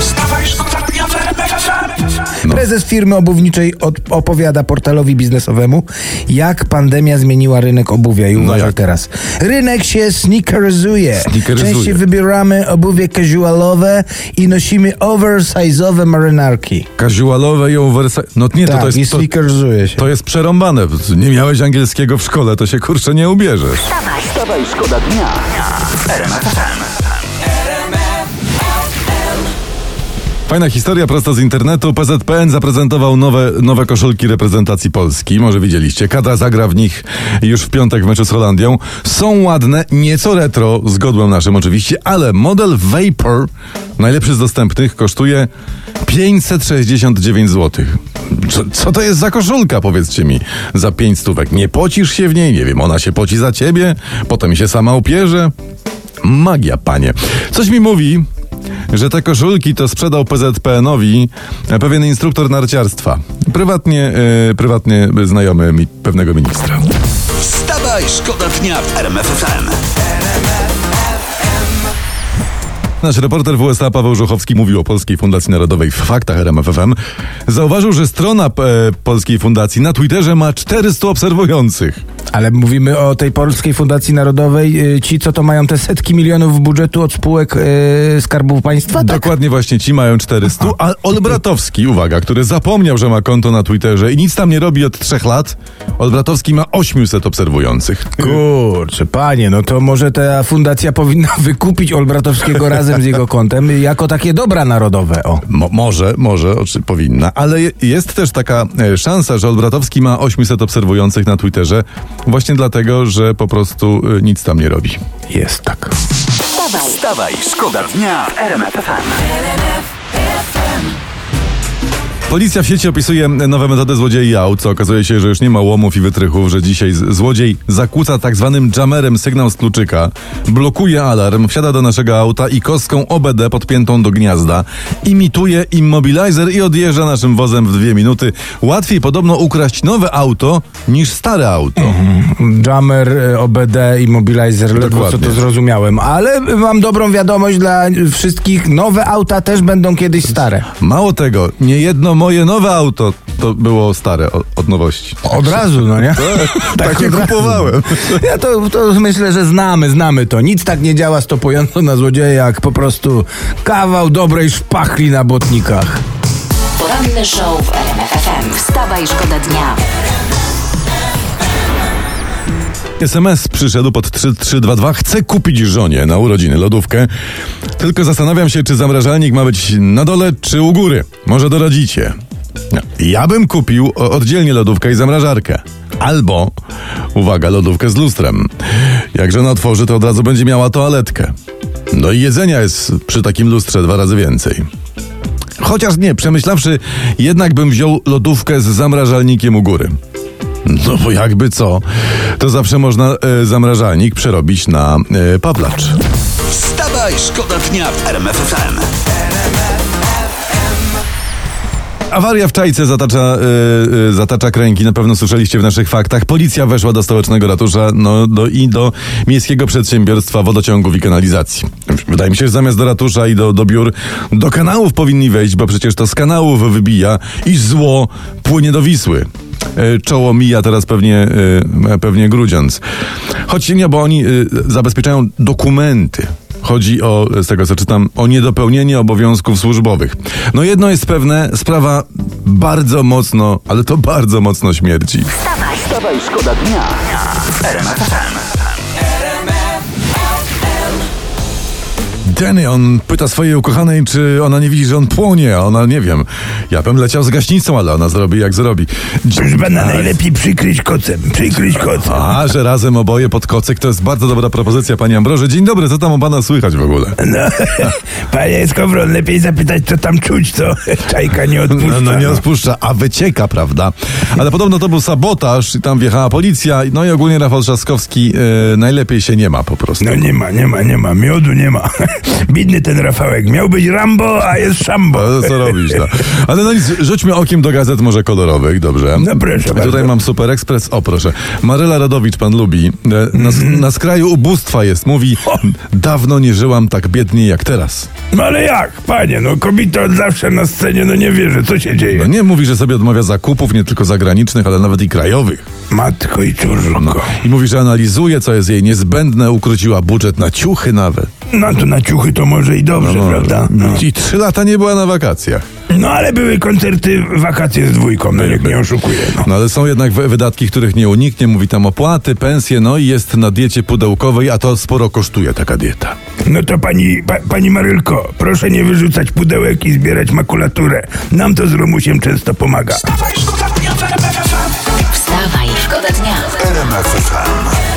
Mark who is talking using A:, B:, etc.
A: Wstawaj, szkoda dnia w.
B: Prezes firmy obuwniczej od, opowiada portalowi biznesowemu, jak pandemia zmieniła rynek obuwia. I uważaj
C: jak?
B: teraz. Rynek się sneakeryzuje.
C: Sneakeryzuje.
B: Częściej wybieramy obuwie casualowe i nosimy oversize'owe marynarki.
C: Casualowe i oversize. No nie, to,
B: tak,
C: to
B: i
C: jest. To,
B: sneakeryzuje się.
C: to jest przerąbane. Nie miałeś angielskiego w szkole, to się kurczę nie ubierzesz.
A: Wstawaj, szkoda dnia w
C: Fajna historia prosto z internetu. PZPN zaprezentował nowe, nowe koszulki reprezentacji Polski. Może widzieliście. Kada zagra w nich już w piątek w meczu z Holandią. Są ładne, nieco retro, z godłem naszym oczywiście, ale model Vapor, najlepszy z dostępnych, kosztuje 569 zł. Co, co to jest za koszulka, powiedzcie mi, za 5 stówek? Nie pocisz się w niej? Nie wiem, ona się poci za ciebie, potem się sama upierze? Magia, panie. Coś mi mówi, że te koszulki to sprzedał PZPN-owi pewien instruktor narciarstwa. Prywatnie, e, prywatnie znajomy mi pewnego ministra.
A: Wstawaj, szkoda dnia w RMF FM.
C: Nasz reporter w USA Paweł Żuchowski mówił o Polskiej Fundacji Narodowej w faktach RMFFM. Zauważył, że strona e, Polskiej Fundacji na Twitterze ma 400 obserwujących.
B: Ale mówimy o tej Polskiej Fundacji Narodowej. y, Ci, co to mają te setki milionów budżetu od spółek y, Skarbu Państwa? Tak?
C: Dokładnie właśnie ci mają 400. A Olbratowski, uwaga, który zapomniał, że ma konto na Twitterze i nic tam nie robi od 3 lat, Olbratowski ma 800 obserwujących.
B: Kurczę, panie, no to może ta fundacja powinna wykupić Olbratowskiego razem z jego kontem jako takie dobra narodowe. O.
C: Mo, może, może, oczy, powinna, ale je- jest też taka e, szansa, że Olbratowski ma 800 obserwujących na Twitterze właśnie dlatego, że po prostu e, nic tam nie robi.
B: Jest tak.
D: Wstawaj,
A: Wstawaj, szkoda dnia w RMF FM.
C: Policja w sieci opisuje nowe metody złodziei aut, co okazuje się, że już nie ma łomów i wytrychów, że dzisiaj złodziej zakłóca tak zwanym jammerem sygnał z kluczyka, blokuje alarm, wsiada do naszego auta i kostką OBD podpiętą do gniazda imituje immobilizer i odjeżdża naszym wozem w dwie minuty. Łatwiej podobno ukraść nowe auto niż stare auto.
B: Jammer, y, OBD, Immobilizer, ledwo co to zrozumiałem. Ale mam dobrą wiadomość dla wszystkich. Nowe auta też będą kiedyś stare.
C: Mało tego, nie jedno moje nowe auto to było stare od, od nowości.
B: Od razu, no nie?
C: Takie
B: od razu.
C: kupowałem.
B: Ja to, to myślę, że znamy, znamy to. Nic tak nie działa stopująco na złodzieja, jak po prostu kawał dobrej szpachli na botnikach.
D: poranny show w RMF FM. Wstawaj, szkoda dnia.
C: SMS przyszedł pod 3322. Chcę kupić żonie na urodziny lodówkę. Tylko zastanawiam się, czy zamrażalnik ma być na dole, czy u góry. Może doradzicie. No, Ja bym kupił oddzielnie lodówkę i zamrażarkę. Albo, uwaga, lodówkę z lustrem. Jak żona otworzy, to od razu będzie miała toaletkę. No i jedzenia jest przy takim lustrze dwa razy więcej. Chociaż nie, przemyślawszy, jednak bym wziął lodówkę z zamrażalnikiem u góry. No bo jakby co, to zawsze można e, zamrażalnik przerobić na e, pawlacz.
A: Wstawaj, szkoda dnia w RMF FM.
C: Awaria w Czajce zatacza, e, zatacza kręgi, na pewno słyszeliście w naszych faktach. Policja weszła do stołecznego ratusza no, do, i do Miejskiego Przedsiębiorstwa Wodociągów i Kanalizacji. Wydaje mi się, że zamiast do ratusza i do, do biur, do kanałów powinni wejść, bo przecież to z kanałów wybija i zło płynie do Wisły. E, Czoło mija teraz pewnie, e, pewnie grudziąc. Choć nie, bo oni e, zabezpieczają dokumenty. Chodzi o, z tego co czytam, o niedopełnienie obowiązków służbowych. No jedno jest pewne, sprawa bardzo mocno, ale to bardzo mocno śmierci.
A: Wstawaj, szkoda dnia
C: Danny, on pyta swojej ukochanej, czy ona nie widzi, że on płonie, a ona nie wiem. Ja bym leciał z gaśnicą, ale ona zrobi jak zrobi.
B: Proszę pana, najlepiej przykryć kocem, przykryć kocem.
C: A, że razem oboje pod kocyk, to jest bardzo dobra propozycja, pani Ambroży. Dzień dobry, co tam u pana słychać w ogóle?
B: No, panie Skowron, lepiej zapytać, co tam czuć, co czajka nie odpuszcza.
C: No, no nie odpuszcza, a wycieka, prawda? Ale podobno to był sabotaż i tam wjechała policja. No i ogólnie Rafał Trzaskowski e, najlepiej się nie ma po prostu.
B: No nie ma, nie ma, nie ma, miodu nie ma. Bidny ten Rafałek. Miał być Rambo, a jest Szambo.
C: Co robisz? No? Ale no nic, rzućmy okiem do gazet może kolorowych, dobrze?
B: No proszę
C: I
B: bardzo.
C: Tutaj mam Super Express. O proszę. Maryla Radowicz pan lubi. E, Na, na skraju ubóstwa jest. Mówi, dawno nie żyłam tak biednie jak teraz.
B: No ale jak, panie, no kobieta od zawsze na scenie, no nie wierzę, co się dzieje?
C: No nie mówi, że sobie odmawia zakupów, nie tylko zagranicznych, ale nawet i krajowych.
B: Matko i cóżko.
C: I mówi, że analizuje, co jest jej niezbędne, ukróciła budżet na ciuchy nawet.
B: No to na ciuchy to może i dobrze, prawda? No.
C: I trzy lata nie była na wakacjach.
B: no ale były koncerty, wakacje z dwójką, no niech nie oszukuje, no.
C: No ale są jednak wy- wydatki, których nie uniknie. Mówi tam opłaty, pensje, no i jest na diecie pudełkowej, a to sporo kosztuje taka dieta.
B: No to pani, pa, pani Marylko, proszę nie wyrzucać pudełek i zbierać makulaturę. Nam to z Romusiem często pomaga.
A: Wstawaj, szkoda dnia w RMF FM.
D: Wstawaj, szkoda dnia.
A: RMF FM.